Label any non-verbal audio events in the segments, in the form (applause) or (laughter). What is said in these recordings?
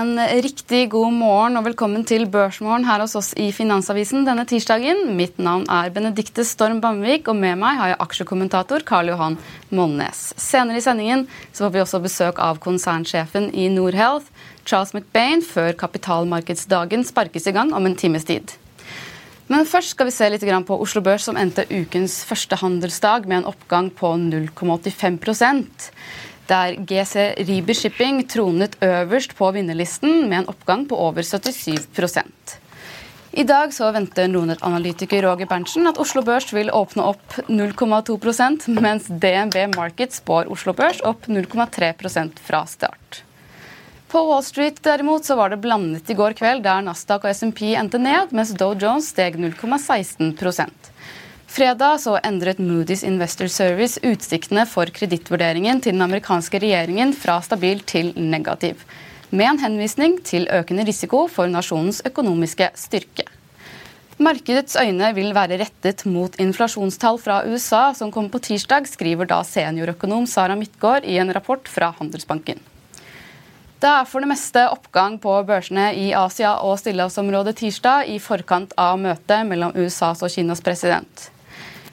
En riktig god morgen og velkommen til Børsmorgen her hos oss i Finansavisen denne tirsdagen. Mitt navn er Benedikte Storm Bamvik, og med meg har jeg aksjekommentator Karl Johan Molnes. Senere i sendingen så får vi også besøk av konsernsjefen i Norhealth, Charles McBain, før kapitalmarkedsdagen sparkes i gang om en times tid. Men først skal vi se litt på Oslo Børs, som endte ukens første handelsdag med en oppgang på 0,85 der GC Riber Shipping tronet øverst på vinnerlisten med en oppgang på over 77% i dag så venter Nordnett-analytiker Roger Berntsen at Oslo Børs vil åpne opp 0,2% mens DNB Market spår Oslo Børs opp 0,3% fra start. På Wall Street derimot så var det blandet i går kveld, der Nasdaq og SMP endte ned, mens Dow Jones steg 0,16 Fredag så endret Moody's Investor Service utsiktene for kredittvurderingen til den amerikanske regjeringen fra stabil til negativ, med en henvisning til økende risiko for nasjonens økonomiske styrke. Markedets øyne vil være rettet mot inflasjonstall fra USA som kommer på tirsdag, skriver da seniorøkonom Sara Midtgaard i en rapport fra Handelsbanken. Det er for det meste oppgang på børsene i Asia og stillehavsområdet tirsdag i forkant av møtet mellom USAs og Kinas president.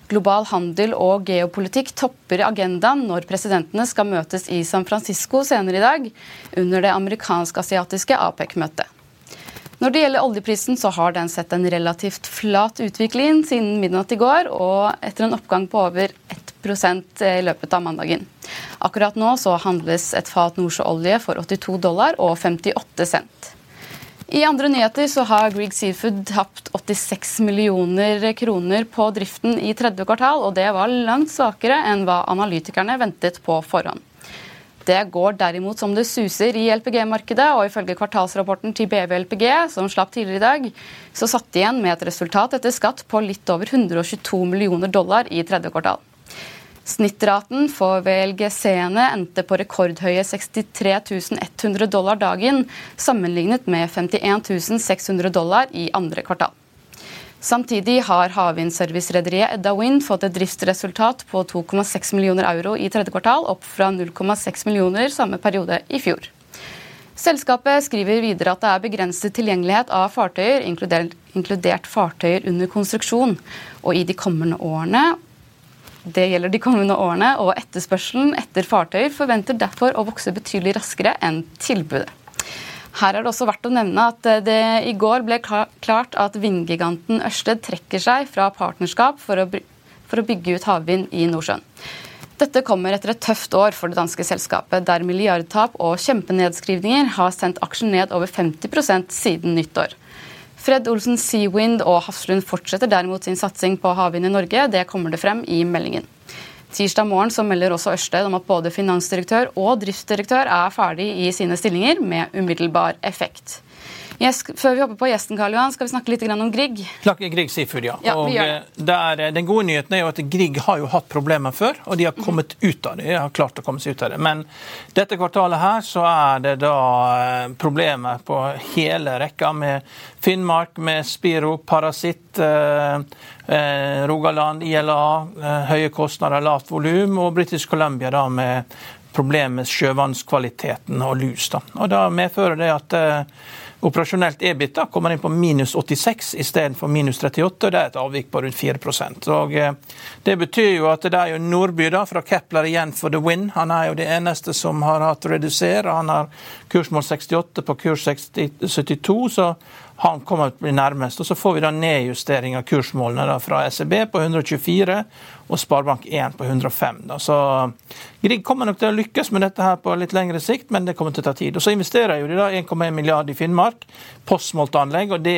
Global handel og geopolitikk topper agendaen når presidentene skal møtes i San Francisco senere i dag, under det amerikansk-asiatiske APEC-møtet. Når det gjelder oljeprisen, så har den sett en relativt flat utvikling siden midnatt i går, og etter en oppgang på over 1% i løpet av mandagen. Akkurat nå så handles et fat nordsjøolje for 82 dollar og 58 cent. I andre nyheter så har Grieg Seafood tapt 86 millioner kroner på driften i tredje kvartal, og det var langt svakere enn hva analytikerne ventet på forhånd. Det går derimot som det suser i LPG-markedet, og ifølge kvartalsrapporten til BV LPG, som slapp tidligere i dag, så satt de igjen med et resultat etter skatt på litt over 122 millioner dollar i tredje kvartal. Snittraten for VLGC-ene endte på rekordhøye 63 100 dollar dagen, sammenlignet med 51 600 dollar i andre kvartal. Samtidig har havvindservicerederiet Edda Wind fått et driftsresultat på 2,6 millioner euro i tredje kvartal, opp fra 0,6 millioner samme periode i fjor. Selskapet skriver videre at det er begrenset tilgjengelighet av fartøyer, inkludert, inkludert fartøyer under konstruksjon. Og i de kommende årene det gjelder de kommende årene, og etterspørselen etter fartøyer forventer derfor å vokse betydelig raskere enn tilbudet. Her er det også verdt å nevne at det i går ble klart at vindgiganten Ørsted trekker seg fra partnerskap for å bygge ut havvind i Nordsjøen. Dette kommer etter et tøft år for det danske selskapet, der milliardtap og kjempenedskrivninger har sendt aksjen ned over 50% siden nyttår. Fred Olsen Seawind og Hafslund fortsetter derimot sin satsing på havvind i Norge. Det kommer det frem i meldingen. Tirsdag morgen så melder også Ørsted om at både finansdirektør og driftsdirektør er ferdig i sine stillinger med umiddelbar effekt. Yes, før vi hopper på gjesten, Karl Johan, skal vi snakke litt om Grieg. Grieg Seafood, ja. ja og eh, der, Den gode nyheten er jo at Grieg har jo hatt problemer før, og de har kommet ut av det. De har klart å komme seg ut av det. Men dette kvartalet her så er det da eh, problemer på hele rekka med Finnmark, med Spiro, Parasitt, eh, Rogaland, ILA, høye kostnader, lavt volum, og British Columbia da med problemer med sjøvannskvaliteten og lus. Da. Og da medfører det at Operasjonelt EBIT kommer inn på minus 86 istedenfor minus 38, og det er et avvik på rundt 4 og eh, Det betyr jo at det er jo Nordby da, fra Kepler igjen for the win. Han er jo det eneste som har hatt redusere. Han har kursmål 68 på kurs 72, så han kommer til å bli nærmest. Og Så får vi da nedjustering av kursmålene da, fra SEB på 124 og Sparebank1 på 105. Da. Så Grieg kommer nok til å lykkes med dette her på litt lengre sikt, men det kommer til å ta tid. Og Så investerer jo de da 1,1 milliard i Finnmark, postmoltanlegg, og det,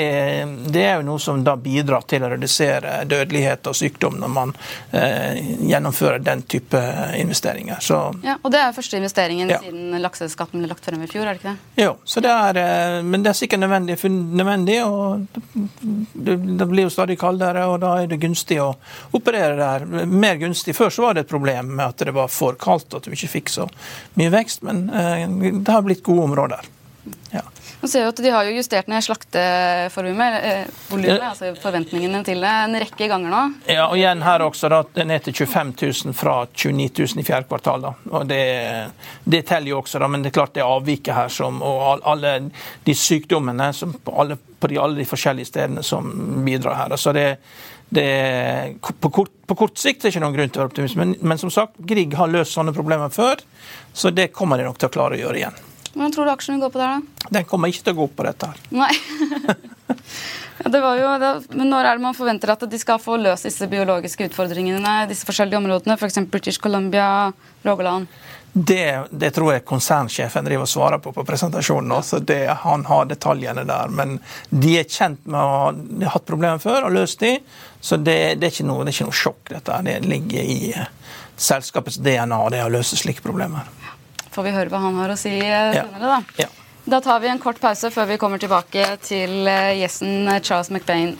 det, er jo noe som da bidrar til å redusere dødelighet og sykdom når man eh, gjennomfører den type investeringer. Så, ja, og det er første investeringen ja. siden lakseskatten ble lagt frem i fjor, er det ikke det? Jo, så det er, eh, men det er sikkert nødvendig, nødvendig og det, det blir jo stadig kaldere, og da er det gunstig å operere der mer gunstig. Før så var det et problem med at det var for kaldt, at du ikke fikk så mye vekst. Men eh, det har blitt gode områder. Ja. Man ser jo at De har jo justert ned slaktevolumet, eh, volumet, altså forventningene til det, en rekke ganger nå. Ja, og igjen her også da, ned til 25 000 fra 29 000 i fjerde kvartal. da. Og Det, det teller jo også, da, men det er klart det avviket her som, og alle de sykdommene som på alle, på de, alle de forskjellige stedene som bidrar her. så det, det, på, kort, på, kort, sikt er det ikke noen grunn til å være optimist, men, men, som sagt, Grieg har løst sånne problemer før, så det kommer de nok til å klare å gjøre igjen. Hvordan tror du aksjene går på der, da? Den kommer ikke til å gå opp på dette her. Nei. (laughs) det var jo, det, men når er det man forventer at de skal få løst disse biologiske utfordringene, disse forskjellige områdene, f.eks. For British Columbia, Rogaland? Det, det, tror jeg konsernsjefen driver og svarer på på presentasjonen. Også. Det, han har detaljene der. Men de er kjent med å ha hatt problemer før og løst de, så det, det, er noe, det er ikke noe sjokk. dette. Det ligger i uh, selskapets DNA det å løse slike problemer. Får vi høre hva han har å si uh, senere, da. Ja. Da tar vi en kort pause før vi kommer tilbake til uh, gjesten Charles McBain.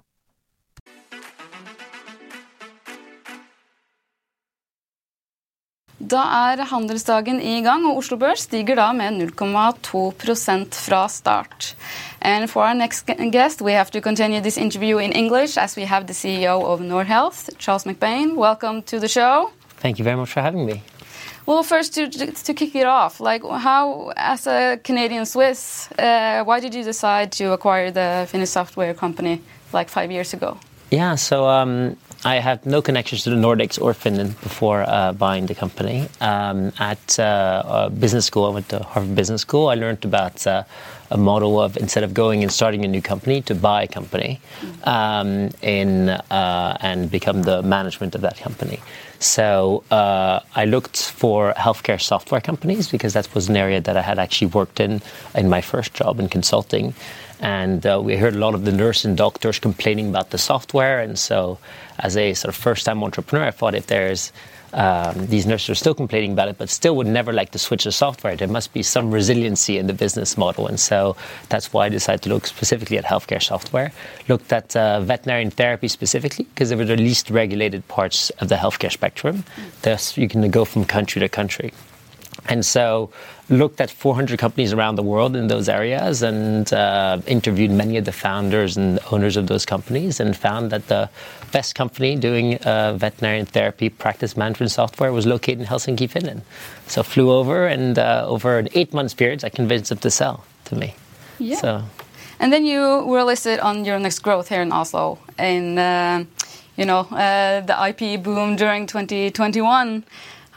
Da er handelsdagen i gang, og Oslo Børs stiger da med 0,2 fra start. And for our next guest, we have to continue this interview in English as we have the CEO of Nordhealth, Charles McBain. Welcome to the show. Thank you very much for having me. Well, first to to kick it off, like how, as a Canadian Swiss, uh, why did you decide to acquire the Finnish software company like five years ago? Yeah, so um, I had no connections to the Nordics or Finland before uh, buying the company. Um, at uh, business school, I went to Harvard Business School. I learned about uh, a model of instead of going and starting a new company, to buy a company um, in uh, and become the management of that company. So uh, I looked for healthcare software companies because that was an area that I had actually worked in in my first job in consulting. And uh, we heard a lot of the nurses and doctors complaining about the software. And so, as a sort of first time entrepreneur, I thought if there's um, these nurses are still complaining about it, but still would never like to switch the software. There must be some resiliency in the business model. And so that's why I decided to look specifically at healthcare software. Looked at uh, veterinary therapy specifically, because they were the least regulated parts of the healthcare spectrum. Thus, you can go from country to country. And so looked at 400 companies around the world in those areas and uh, interviewed many of the founders and owners of those companies and found that the best company doing uh, veterinary therapy practice management software was located in Helsinki, Finland. So flew over and uh, over an eight months period, I convinced them to sell to me. Yeah. So. And then you were listed on Euronext Growth here in Oslo in, uh, you know, uh, the IP boom during 2021.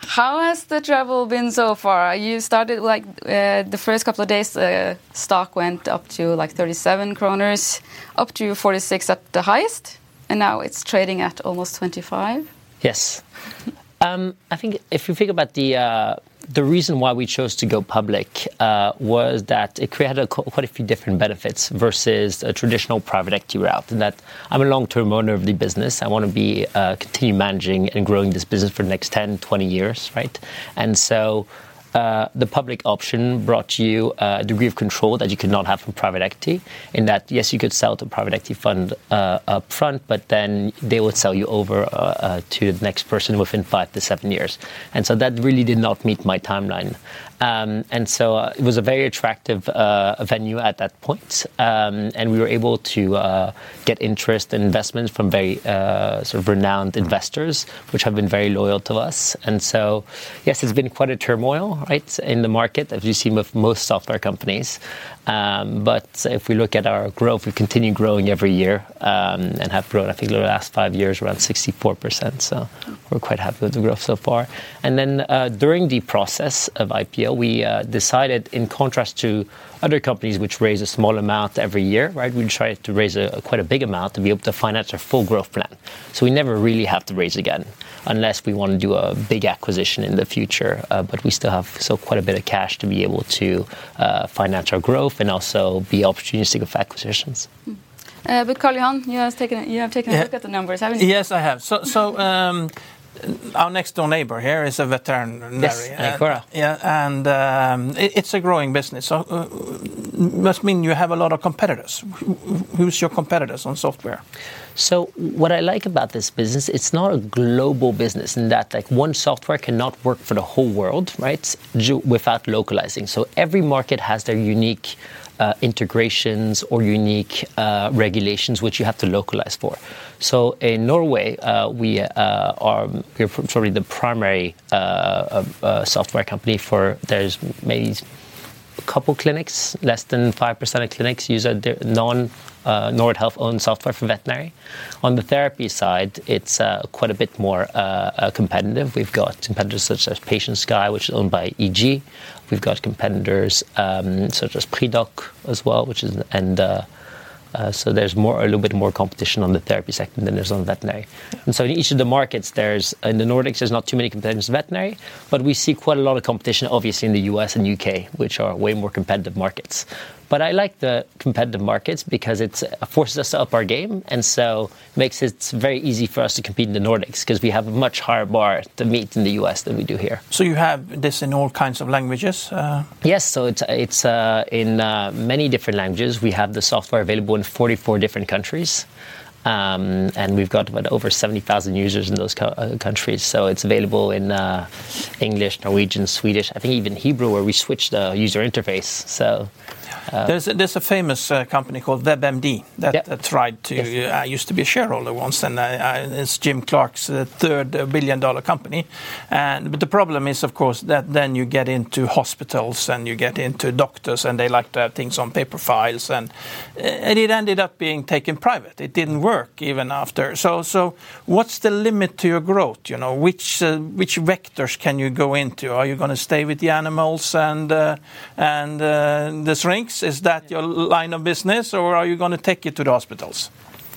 How has the travel been so far? You started like uh, the first couple of days, uh, stock went up to like 37 kroners, up to 46 at the highest, and now it's trading at almost 25. Yes. (laughs) um, I think if you think about the uh, the reason why we chose to go public uh, was that it created a, quite a few different benefits versus a traditional private equity route. And that I'm a long-term owner of the business. I want to be uh, continue managing and growing this business for the next 10, 20 years, right? And so uh, the public option brought you a degree of control that you could not have from private equity. In that, yes, you could sell to private equity fund uh, up front, but then they would sell you over uh, uh, to the next person within five to seven years. And so that really did not meet my timeline. Um, and so uh, it was a very attractive venue at that point. Um, and we were able to get interest and investments from very sort of renowned investors, which have been very loyal to us. And so, yes, it's been quite a turmoil, right, in the market, as you've seen with most software companies. Um, but if we look at our growth, we continue growing every year um, and have grown, I think, the last five years around 64%. So we're quite happy with the growth so far. And then uh, during the process of IPO, we uh, decided, in contrast to other companies which raise a small amount every year, right, we try to raise quite a big amount to be able to finance our full growth plan. So we never really have to raise again unless we want to do a big acquisition in the future. Uh, but we still have so quite a bit of cash to be able to finance our growth and also be opportunistic of acquisitions. Mm. Uh, but Karl Johan, you have taken you have taken a look at the numbers, haven't you? Yes, I have. So, so um, our next door neighbor here is a veterinary. Yes, uh, yeah, and um, it's a growing business. So, uh, must mean you have a lot of competitors. Who's your competitors on software? So what I like about this business, it's not a global business in that like one software cannot work for the whole world, right? Without localizing. So every market has their unique uh, integrations or unique uh, regulations which you have to localize for. So in Norway, uh, we uh, are we're probably the primary uh, uh, software company for there's maybe a couple clinics, less than 5% of clinics use a non uh, Nordhealth owned software for veterinary. On the therapy side, it's uh, quite a bit more uh, uh competitive. We've got competitors such as PatientSky, which is owned by EG. We've got competitors um, such as Pridok as well, which is and uh, uh, so there's more, a little bit more competition on the therapy sector than there's on veterinary. And so in each of the markets, there's in the Nordics, there's not too many competitors in veterinary, but we see quite a lot of competition, obviously in the US and UK, which are way more competitive markets. But I like the competitive markets because it forces us to up our game, and so makes it very easy for us to compete in the Nordics because we have a much higher bar to meet in the US than we do here. So you have this in all kinds of languages? Uh... Yes, so it's it's uh, in uh, many different languages. We have the software available in 44 different countries. Um, and we've got about over 70,000 users in those co uh, countries. So it's available in uh, English, Norwegian, Swedish, I think even Hebrew, where we switched the user interface. So Uh, there's, a, there's a famous uh, company called WebMD that yep. tried to. Yes. I used to be a shareholder once, and it's Jim Clark's third billion dollar company. And but the problem is, of course, that then you get into hospitals and you get into doctors, and they like to have things on paper files, and, and it ended up being taken private. It didn't work even after. So, so what's the limit to your growth? You know, which uh, which vectors can you go into? Are you going to stay with the animals and uh, and uh, the shrinks? Is that your line of business, or are you going to take it to the hospitals?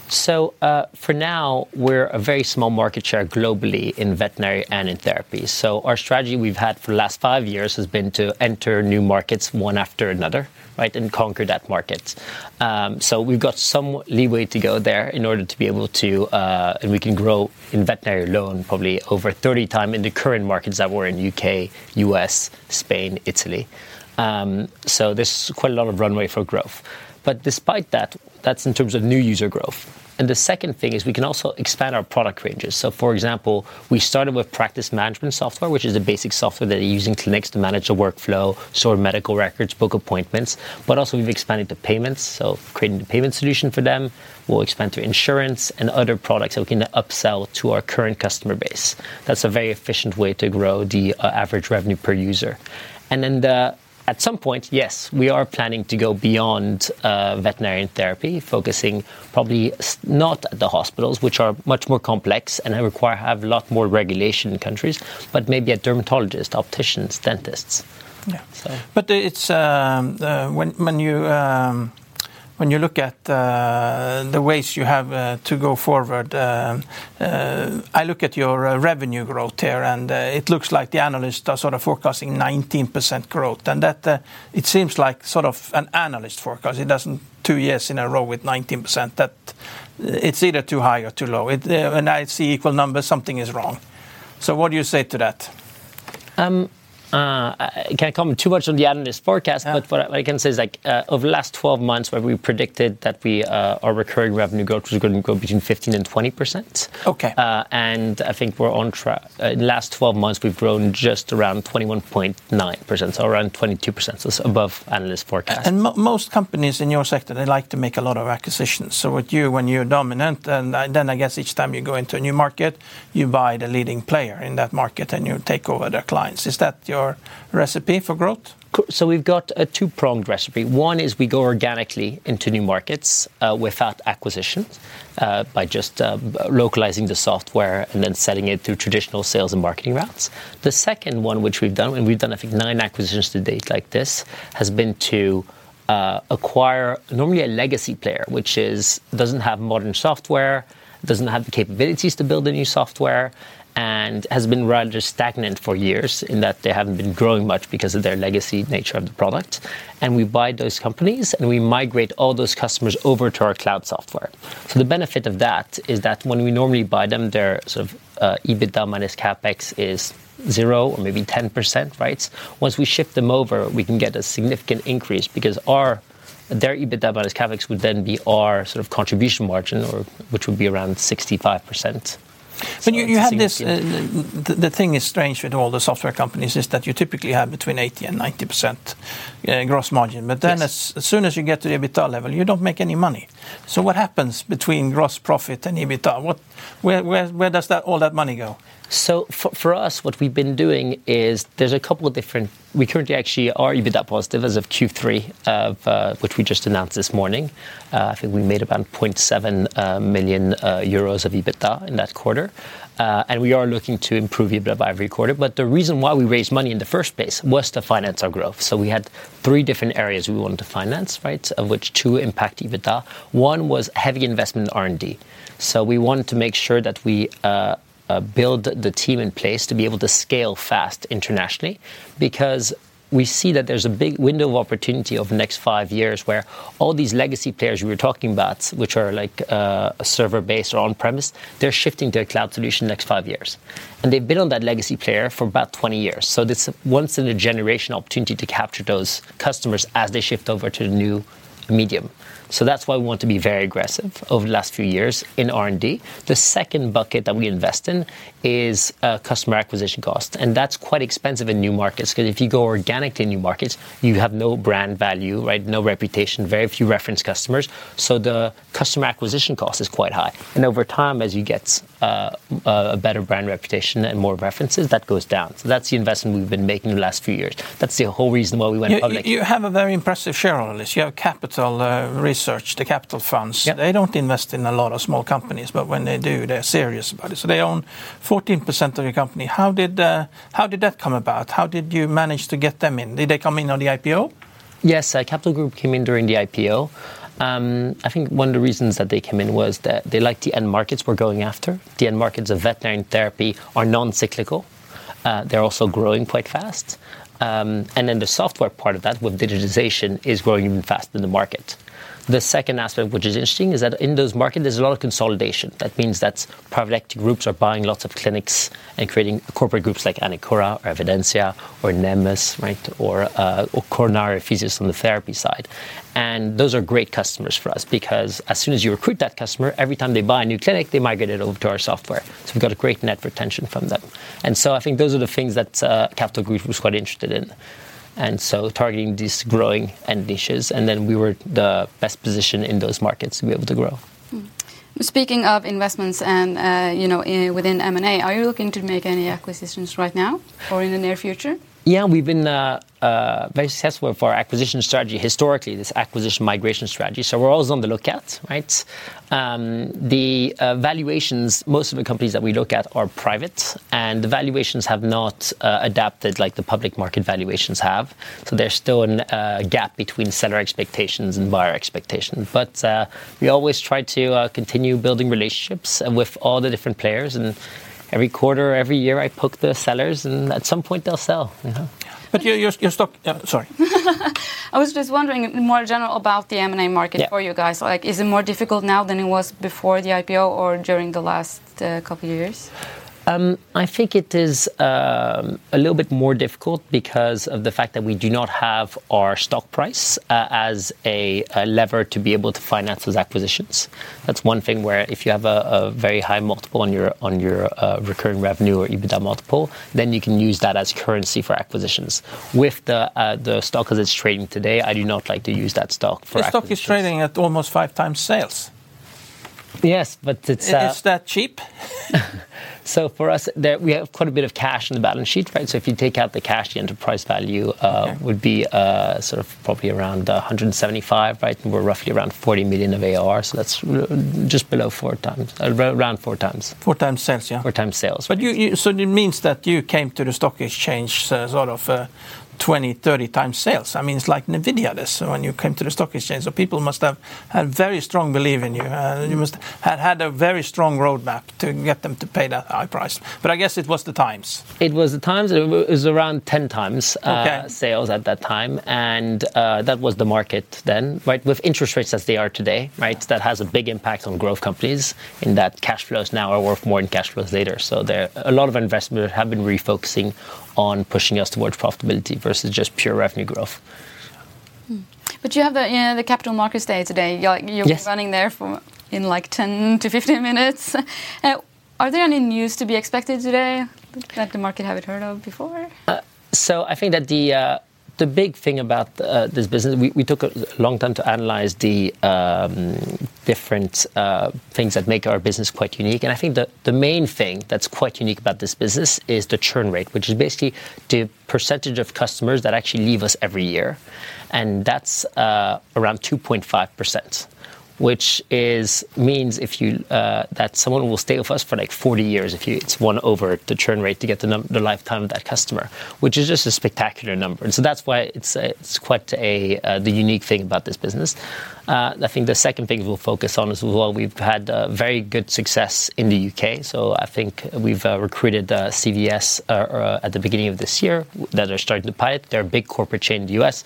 So uh, for now, we're a very small market share globally in veterinary and in therapy. So our strategy we've had for the last five years has been to enter new markets one after another, right, and conquer that market. Um, so we've got some leeway to go there in order to be able to, uh, and we can grow in veterinary alone probably over 30 times in the current markets that we're in UK, US, Spain, Italy. Um, so there's quite a lot of runway for growth. But despite that, that's in terms of new user growth. And the second thing is we can also expand our product ranges. So, for example, we started with practice management software, which is the basic software that they use in clinics to manage the workflow, store medical records, book appointments. But also, we've expanded to payments. So, creating the payment solution for them. We'll expand to insurance and other products that we can upsell to our current customer base. That's a very efficient way to grow the uh, average revenue per user. And then the at some point, yes, we are planning to go beyond uh, veterinarian therapy, focusing probably not at the hospitals, which are much more complex and require have a lot more regulation in countries, but maybe at dermatologists, opticians, dentists. Yeah. So. But it's um, uh, when when you um, when you look at uh, the ways you have uh, to go forward, uh, uh I look at your uh, revenue growth here, and uh, it looks like the analysts are sort of forecasting 19% growth. and That it seems like sort of an analyst forecast. It doesn't two years in a row with 19%. That it's either too high or too low. When I see equal numbers, something is wrong. So, What do you say to that? Um, Uh, I can't comment too much on the analyst forecast, yeah. but what I can say is like uh, over the last 12 months, where we predicted that we uh, our recurring revenue growth was going to go between 15 and 20 percent. Okay. Uh, and I think we're on track. Uh, in the last 12 months, we've grown just around 21.9 percent, so around 22 percent, so above analyst forecast. And mo- most companies in your sector, they like to make a lot of acquisitions. So with you, when you're dominant, and then I guess each time you go into a new market, you buy the leading player in that market and you take over their clients. Is that your your recipe for growth? So we've got a two-pronged recipe. One is we go organically into new markets uh, without acquisitions uh, by just uh, localizing the software and then selling it through traditional sales and marketing routes. The second one, which we've done, and we've done I think nine acquisitions to date like this, has been to acquire normally a legacy player, which is doesn't have modern software, doesn't have the capabilities to build a new software, and has been rather stagnant for years in that they haven't been growing much because of their legacy nature of the product. And we buy those companies and we migrate all those customers over to our cloud software. So the benefit of that is that when we normally buy them, their sort of uh, EBITDA minus capex is zero or maybe 10%, right? Once we shift them over, we can get a significant increase because our their EBITDA minus capex would then be our sort of contribution margin, or which would be around 65%. But you, you have this. Uh, the, the, thing is strange with all the software companies is that you typically have between 80 and 90 percent uh, gross margin. But then, yes. as, as, soon as you get to the EBITDA level, you don't make any money. So what happens between gross profit and EBITDA? What, where, where, where does that all that money go? So for, for, us, what we've been doing is there's a couple of different. We currently actually are EBITDA positive as of Q3, of, uh, which we just announced this morning. Uh, I think we made about 0.7 uh, million uh, euros of EBITDA in that quarter. Uh, and we are looking to improve EBITDA every quarter. But the reason why we raised money in the first place was to finance our growth. So we had three different areas we wanted to finance, right? Of which two impact EBITDA. One was heavy investment in R&D. So we wanted to make sure that we uh, build the team in place to be able to scale fast internationally because we see that there's a big window of opportunity over the next five years where all these legacy players we were talking about, which are like uh, server based or on premise, they're shifting to a cloud solution the next five years. And they've been on that legacy player for about 20 years. So this once in a generation opportunity to capture those customers as they shift over to the new medium. So that's why we want to be very aggressive over the last few years in R&D. The second bucket that we invest in is uh, customer acquisition cost, and that's quite expensive in new markets because if you go organic to new markets, you have no brand value, right? No reputation, very few reference customers. So the customer acquisition cost is quite high, and over time, as you get uh, a better brand reputation and more references, that goes down. So that's the investment we've been making the last few years. That's the whole reason why we went you, public. You have a very impressive shareholder list. You have capital uh, research, the capital funds. Yep. They don't invest in a lot of small companies, but when they do, they're serious about it. So they own 14% of your company. How did uh, how did that come about? How did you manage to get them in? Did they come in on the IPO? Yes, uh, Capital Group came in during the IPO. Um, I think one of the reasons that they came in was that they liked the end markets we're going after. The end markets of veterinary therapy are non-cyclical. Uh, they're also growing quite fast. Um, and then the software part of that with digitization is growing even faster than the market. The second aspect, which is interesting, is that in those markets, there's a lot of consolidation. That means that private equity groups are buying lots of clinics and creating corporate groups like Anicura or Evidensia or Nemus, right, or, uh, or Coronary Physios on the therapy side. And those are great customers for us because as soon as you recruit that customer, every time they buy a new clinic, they migrate it over to our software. So we've got a great net retention from them. And so I think those are the things that uh, Capital Group was quite interested in and so targeting these growing end niches, and then we were the best position in those markets to be able to grow. Hmm. Speaking of investments and uh, you know within M&A, are you looking to make any acquisitions right now or in the near future? Yeah, we've been uh, uh, very successful for our acquisition strategy historically, this acquisition migration strategy. So we're always on the lookout, right? Um, the uh, valuations, most of the companies that we look at are private, and the valuations have not uh, adapted like the public market valuations have. So there's still a uh, gap between seller expectations and buyer expectations. But uh, we always try to continue building relationships with all the different players and every quarter, every year, I poke the sellers, and at some point they'll sell. You know? But you're, you're, you're stuck. Uh, sorry. (laughs) I was just wondering more general about the M&A market yeah. for you guys. Like, is it more difficult now than it was before the IPO or during the last uh, couple of years? Um, I think it is um, a little bit more difficult because of the fact that we do not have our stock price uh, as a, a, lever to be able to finance those acquisitions. That's one thing where if you have a, a very high multiple on your on your uh, recurring revenue or EBITDA multiple, then you can use that as currency for acquisitions. With the uh, the stock as it's trading today, I do not like to use that stock for. The stock is trading at almost five times sales. Yes, but it's. Uh, is that cheap? (laughs) so for us, there, we have quite a bit of cash in the balance sheet, right? So if you take out the cash, the enterprise value uh, okay. would be uh, sort of probably around 175, right? And we're roughly around 40 million of AR, so that's just below four times, uh, around four times. Four times sales, yeah. Four times sales. But you, you so it means that you came to the stock exchange uh, sort of uh, 20, 30 times sales. I mean, it's like Nvidia this when you came to the stock exchange. So people must have had very strong belief in you. Uh, you must have had a very strong roadmap to get them to pay that high price. But I guess it was the times. It was the times. It was around 10 times uh, okay. sales at that time, and uh, that was the market then, right? With interest rates as they are today, right? That has a big impact on growth companies in that cash flows now are worth more than cash flows later. So there, a lot of investors have been refocusing on pushing us towards profitability versus just pure revenue growth. Hmm. But you have the, you know, the Capital Markets Day today. You're, you're yes. running there for in like 10 to 15 minutes. (laughs) Uh, are there any news to be expected today that the market haven't heard of before? Uh, so I think that the uh, the big thing about uh, this business, we, we, took a long time to analyze the um, different uh, things that make our business quite unique. And I think the, the main thing that's quite unique about this business is the churn rate, which is basically the percentage of customers that actually leave us every year. And that's uh, around 2.5% which is means if you uh, that someone will stay with us for like 40 years if you it's one over the churn rate to get the, num- the lifetime of that customer, which is just a spectacular number. And so that's why it's uh, it's quite a uh, the unique thing about this business. Uh, I think the second thing we'll focus on is as well, we've had uh, very good success in the UK. So I think we've uh, recruited CVS at the beginning of this year that are starting to pilot. They're a big corporate chain in the US.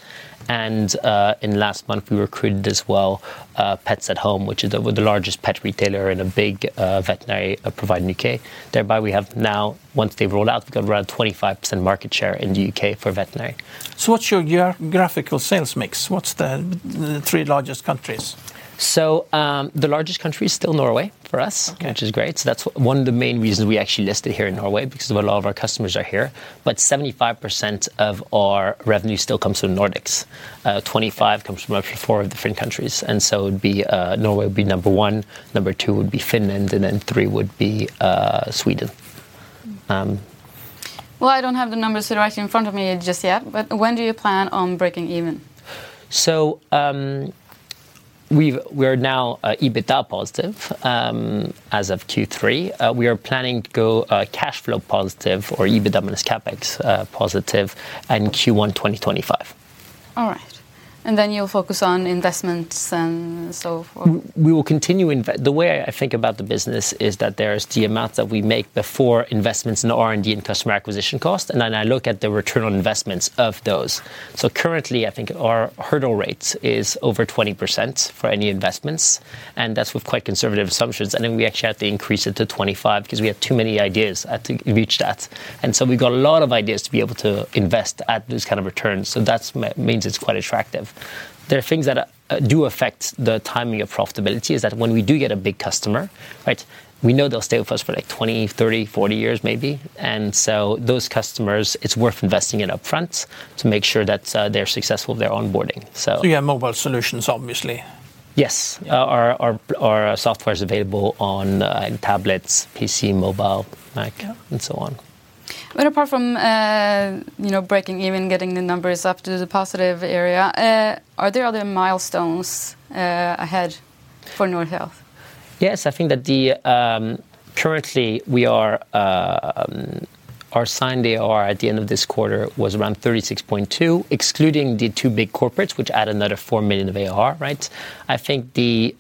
And uh, in last month, we recruited as well uh, Pets at Home, which is the, the largest pet retailer and a big uh, veterinary provider in the UK. Thereby, we have now once they roll out, we've got around 25% market share in the UK for veterinary. So, what's your geographical sales mix? What's the, the three largest countries? So um, the largest country is still Norway for us, okay. which is great. So that's one of the main reasons we actually listed here in Norway because a lot of our customers are here. But 75% of our revenue still comes from Nordics. Uh, 25 comes from four different countries, and so it would be uh, Norway would be number one, number two would be Finland, and then three would be uh, Sweden. Um, well, I don't have the numbers right in front of me just yet, but when do you plan on breaking even? So um, we are now uh, EBITDA positive um, as of Q3. Uh, we are planning to go uh, cash flow positive or EBITDA minus CapEx positive in Q1 2025. All right. And then you'll focus on investments and so forth? We will continue. Inve- the way I think about the business is that there's the amount that we make before investments in R&D and customer acquisition cost, and then I look at the return on investments of those. So currently, I think our hurdle rate is over 20% for any investments, and that's with quite conservative assumptions. And then we actually have to increase it to 25 because we have too many ideas to reach that. And so we've got a lot of ideas to be able to invest at those kind of returns. So that means it's quite attractive. There are things that uh, do affect the timing of profitability is that when we do get a big customer, right, we know they'll stay with us for like 20, 30, 40 years maybe. And so those customers, it's worth investing in upfront to make sure that uh, they're successful with their onboarding. So, so you have mobile solutions, obviously. Yes, uh, our, our, our software is available on uh, tablets, PC, mobile, Mac, yeah. and so on. But apart from uh, you know breaking even, getting the numbers up to the positive area, uh, are there other milestones uh, ahead for Nordhealth? Yes, I think that the um, currently we are. Um, our signed AR at the end of this quarter was around 36.2, excluding the two big corporates, which add another 4 million of AR, right? I think the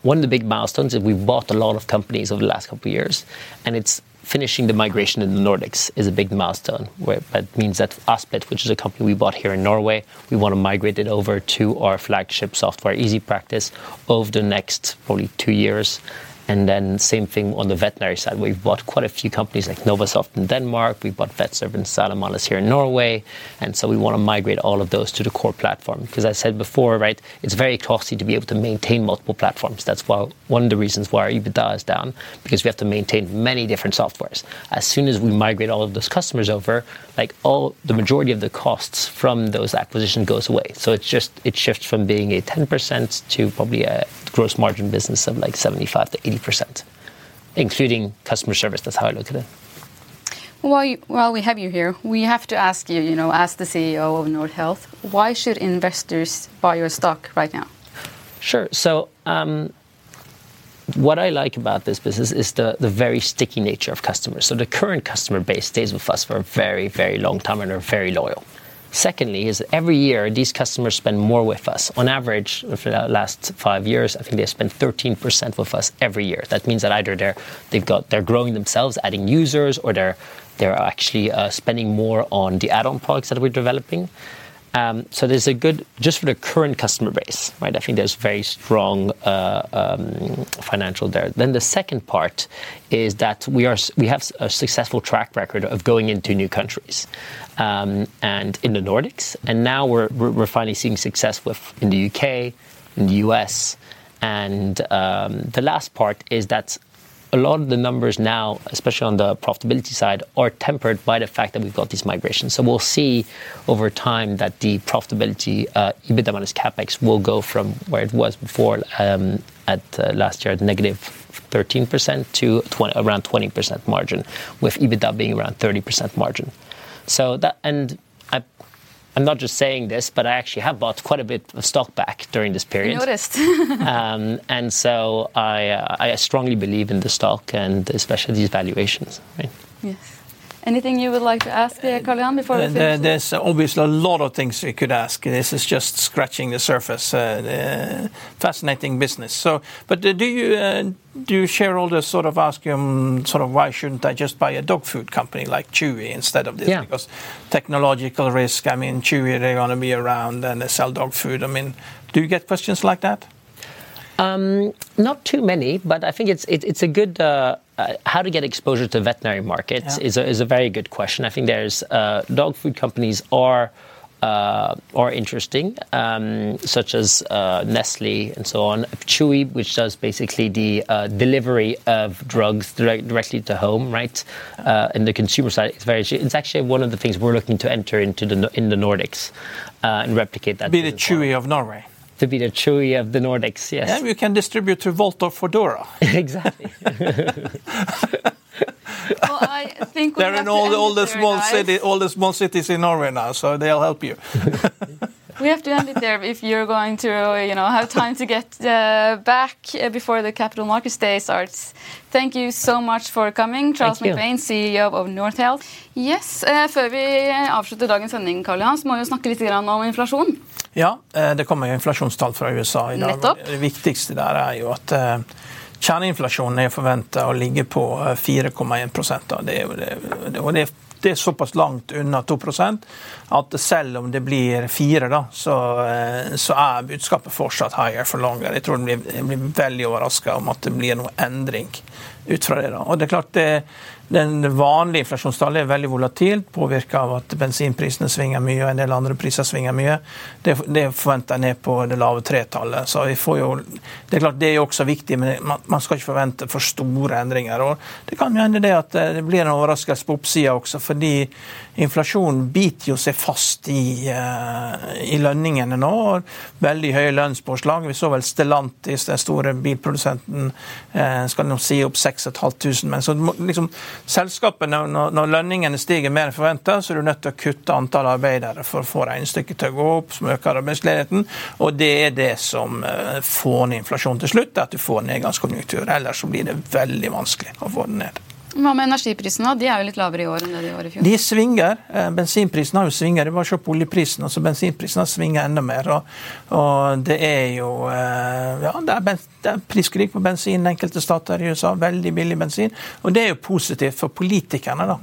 one of the big milestones is we've bought a lot of companies over the last couple of years, and it's finishing the migration in the Nordics is a big milestone. Where that means that Aspit, which is a company we bought here in Norway, we want to migrate it over to our flagship software, EasyPractice, over the next probably two years. And then same thing on the veterinary side. We've bought quite a few companies like Novasoft in Denmark. We bought VetServe and Sanimalis here in Norway. And so we want to migrate all of those to the core platform. Because I said before, right, it's very costly to be able to maintain multiple platforms. That's why one of the reasons why our EBITDA is down, because we have to maintain many different softwares. As soon as we migrate all of those customers over, like all the majority of the costs from those acquisitions goes away. So it's just it shifts from being a 10% to probably a gross margin business of like 75 to 80%, including customer service. That's how I look at it. While, you, while we have you here, we have to ask you, you know, as the CEO of Nordhealth, why should investors buy your stock right now? Sure. So, um, what I like about this business is the, the very sticky nature of customers. So the current customer base stays with us for a very, very long time and are very loyal. Secondly, is every year these customers spend more with us. On average, for the last five years, I think they spend 13% with us every year. That means that either they're they've got they're growing themselves, adding users, or they're they're actually uh, spending more on the add-on products that we're developing. Um, so there's a good just for the current customer base, right? I think there's very strong uh, um, financial there. Then the second part is that we are we have a successful track record of going into new countries, um, and in the Nordics, and now we're we're finally seeing success with in the UK, in the US, and um, the last part is that a lot of the numbers now, especially on the profitability side, are tempered by the fact that we've got these migrations. So we'll see over time that the profitability, uh, EBITDA minus CapEx, will go from where it was before um, at uh, last year at negative 13% to 20, around 20% margin, with EBITDA being around 30% margin. So that and I'm not just saying this, but I actually have bought quite a bit of stock back during this period. I noticed. (laughs) (laughs) um, and so I, uh, I strongly believe in the stock and especially these valuations. Right? Yes. Anything you would like to ask there, Karl before we finish? There's obviously a lot of things we could ask. This is just scratching the surface. Uh, fascinating business. So, but uh, do you uh, do shareholders sort of ask you um, sort of why shouldn't I just buy a dog food company like Chewy instead of this? Yeah. Because technological risk. I mean, Chewy they're going to be around and they sell dog food. I mean, do you get questions like that? Um, not too many, but I think it's it, it's a good uh, how to get exposure to veterinary markets yeah. is, a, is a very good question. I think there's uh, dog food companies are uh, are interesting, um, such as uh, Nestle and so on. Chewy, which does basically the uh, delivery of drugs direct, directly to home, right? Uh, and the consumer side, it's very. It's actually one of the things we're looking to enter into the in the Nordics uh, and replicate that. Be the Chewy well. of Norway to be the Chewy of the Nordics. Yes. And you can distribute to Volt or Foodora. (laughs) exactly. (laughs) well, I think they're in all, all the small cities, all the small cities in Norway now, so they'll help you. (laughs) we have to end it there if you're going to, you know, have time to get uh, back uh, before the Capital Markets Day starts. Thank you so much for coming, Charles McBain, CEO of North Yes, uh, Før vi avslutter dagens sending, Karl Johan, så må vi snakke litt om inflasjon. Ja, uh, det kommer jo inflasjonstall fra USA i dag. Nettopp. Det viktigste der er jo at uh, Kjerneinflasjonen er forventa å ligge på 4,1 det, det, og det, det er såpass langt unna 2 at selv om det blir 4 da, så, eh, så, er budskapet fortsatt higher for longer. Jeg tror jeg blir, blir veldig overraska om at det blir noe endring ut fra det. da. Og det er klart det, den vanlige inflasjonstallet er veldig volatilt, påvirka av at bensinprisene svinger mye og en del andre priser svinger mye. Det, det forventer jeg ned på det lave tretallet. Så vi får jo, Det er klart det er også viktig, men man, man skal ikke forvente for store endringer. og Det kan jo hende det at det blir en overraskelse på oppsida også, fordi inflasjonen biter jo seg fast i, uh, i lønningene nå. Veldig høye lønnspåslag. Vi så vel Stellantis, den store bilprodusenten, uh, skal nå si opp 6500. Men liksom selskapene, når, når lønningene stiger mer enn forventa, så er du nødt til å kutte antall arbeidere for å få regnestykket til å gå opp, som øker arbeidsledigheten. Og det er det som uh, får ned inflasjonen til slutt, at du får nedgangskonjunktur. Ellers så blir det veldig vanskelig å få den ned. Hva med energiprisene? De er jo litt lavere i år enn det de var i fjor? De svinger. Bensinprisene bensinprisen har jo svinger. Det var på oljeprisen. altså Bensinprisen har svinget enda mer. Og, og, det er jo eh, ja, det er, det er priskrig på bensin enkelte stater i USA. Veldig billig bensin. Og det er jo positivt for politikerne, da.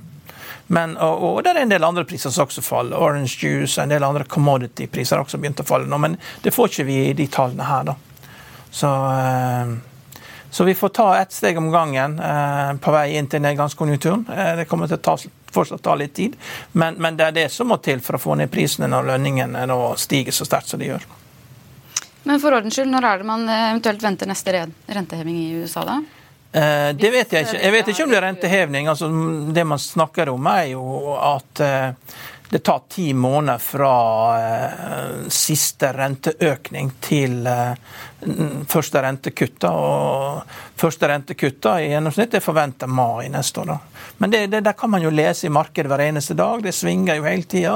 Men, og, og, det er en del andre priser som også faller. Orange juice og en del andre commodity-priser har også begynt å falle nå. Men det får ikke vi i de tallene her, da. Så eh, så vi får ta ett steg om gangen eh, på vei inn til nedgangskonjunkturen. Eh, det kommer til å ta, fortsatt ta litt tid, men, men, det er det som må til for å få ned prisene når lønningene nå stiger så sterkt som de gjør. Men for ordens skyld, når er det man eh, eventuelt venter neste renteheving i USA, da? Eh, det vet jeg ikke. Jeg vet ikke om det er renteheving. Altså, det man snakker om, er jo at eh, det tar ti måneder fra eh, siste renteøkning til eh, første rentekutta. Og første rentekutta i gjennomsnitt er forventa mai neste år. Da. Men det, det, der kan man jo lese i markedet hver eneste dag. Det svinger jo hele tida.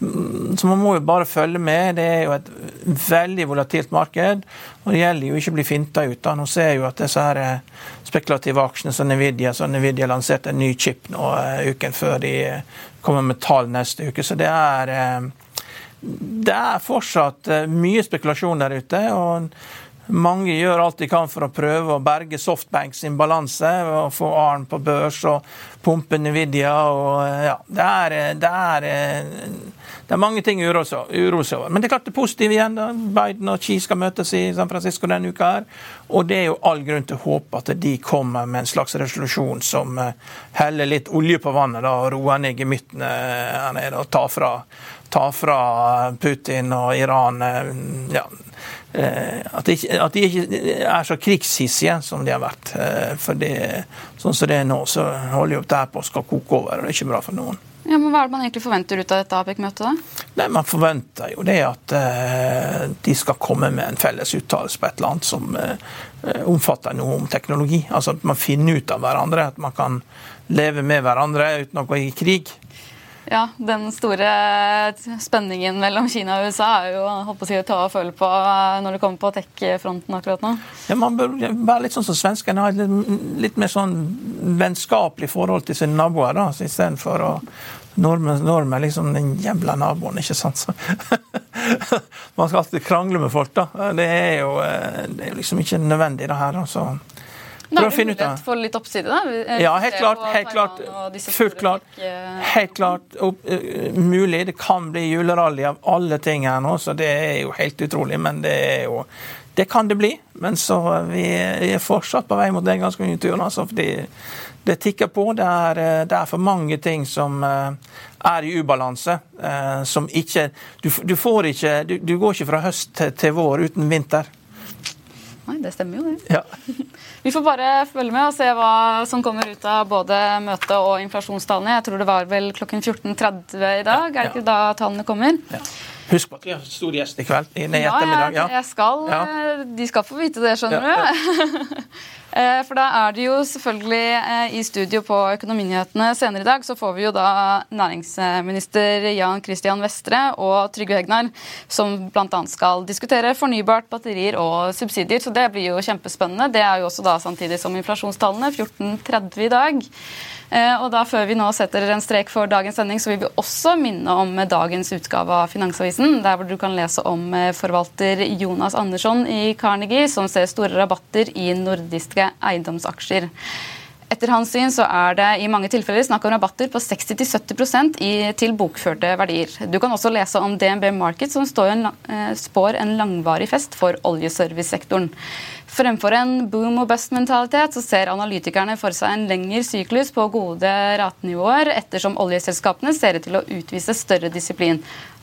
Mm, så man må jo bare følge med. Det er jo et veldig volatilt marked. Og det gjelder jo ikke å bli finta ut. da. Nå ser jeg jo at disse her eh, spekulative aksjene som Nvidia, så Nvidia lanserte en ny chip nå uken før de kommer med tall neste uke. Så det er, uh, det er fortsatt eh, mye spekulasjon der ute. og mange gjør alt de kan for å prøve å berge Softbank sin balanse og få Arn på børs og pumpe Nvidia. Og, eh, ja, det, er, det, er, det er mange ting å seg over. Men det er klart det positive igjen. da. Biden og Xi skal møtes i San Francisco denne uka. her, Og det er jo all grunn til å håpe at de kommer med en slags resolusjon som eh, heller litt olje på vannet da, og roer ned gemyttene her nede og tar fra, tar fra Putin og Iran ja, Eh, at de, ikke, at de, ikke er så krigshissige som de har vært. Eh, for det, sånn som det er nå, så holder jo dette på å skal koke over. og Det er ikke bra for noen. Ja, men Hva er det man egentlig forventer ut av dette APEC-møtet? da? Man forventer jo det at eh, de skal komme med en felles uttalelse på et eller annet som eh, omfatter noe om teknologi. Altså at man finner ut av hverandre, at man kan leve med hverandre uten å gå i krig. Ja, Den store spenningen mellom Kina og USA er jo håper å si, å ta og føle på eh, når det kommer på tech-fronten akkurat nå. Ja, Man bør være litt sånn som svenskene, ha et litt, litt, mer sånn vennskapelig forhold til sine naboer. da, Istedenfor å Nordmenn, er liksom den jævla naboen, ikke sant. Så, (laughs) man skal alltid krangle med folk, da. Det er jo eh, det er liksom ikke nødvendig, det her. altså. Da er det mulighet for litt oppside, da? Ja, helt klart. Helt klart. Fullt klart. Helt klart opp, mulig. Det kan bli julerally av alle ting her nå, så det er jo helt utrolig. Men det er jo Det kan det bli, men så vi er fortsatt på vei mot den ganske nye turen. Altså, fordi det tikker på. Det er, eh, det er, for mange ting som eh, er i ubalanse. Eh, som ikke Du, du får ikke du, du, går ikke fra høst til, til vår uten vinter. Nei, det stemmer jo, det. Ja. (laughs) Vi får bare følge med og se hva som kommer ut av både møtet og inflasjonstallene. Jeg tror det var vel klokken 14.30 i dag, er det ikke da tallene kommer? Ja. Husk på at vi har stor gjest i kveld. I ja, ettermiddag. Ja, jeg skal, de skal få vite det, skjønner du. (laughs) Eh, for da er det jo selvfølgelig eh, i studio på Økonominyhetene senere i dag, så får vi jo da næringsminister Jan Christian Vestre og Trygve Hegnar, som bl.a. skal diskutere fornybart, batterier og subsidier. Så det blir jo kjempespennende. Det er jo også da samtidig som inflasjonstallene. 14.30 i dag. Eh, og da Før vi nå setter en strek for dagens sending, så vil vi også minne om dagens utgave av Finansavisen, der hvor du kan lese om forvalter Jonas Andersson i Carnegie, som ser store rabatter i nordiske eiendomsaksjer. Etter hans syn så er det i mange tilfeller snakk om rabatter på 60-70% til bokførte verdier. Du kan også lese om DNB Market, som en, eh, spår en langvarig fest for oljeservicesektoren. Fremfor en boom og bust-mentalitet så ser analytikerne for seg en lengre syklus på gode ratenivåer, ettersom oljeselskapene ser ut til å utvise større disiplin.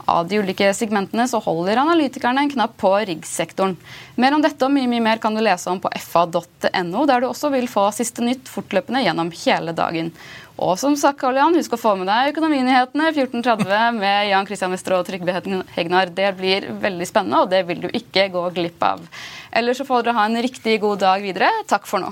Av de ulike segmentene så holder analytikerne en knapp på riggsektoren. Mer om dette og mye, mye mer kan du lese om på fa.no, der du også vil få siste nytt fortløpende gjennom hele dagen. Og som sagt, Karl Jan, husk å få med deg Økonominyhetene 14.30 med Jan Christian Wester og Trygve Hegnar. Det blir veldig spennende, og det vil du ikke gå glipp av. Ellers så får dere ha en riktig god dag videre. Takk for nå.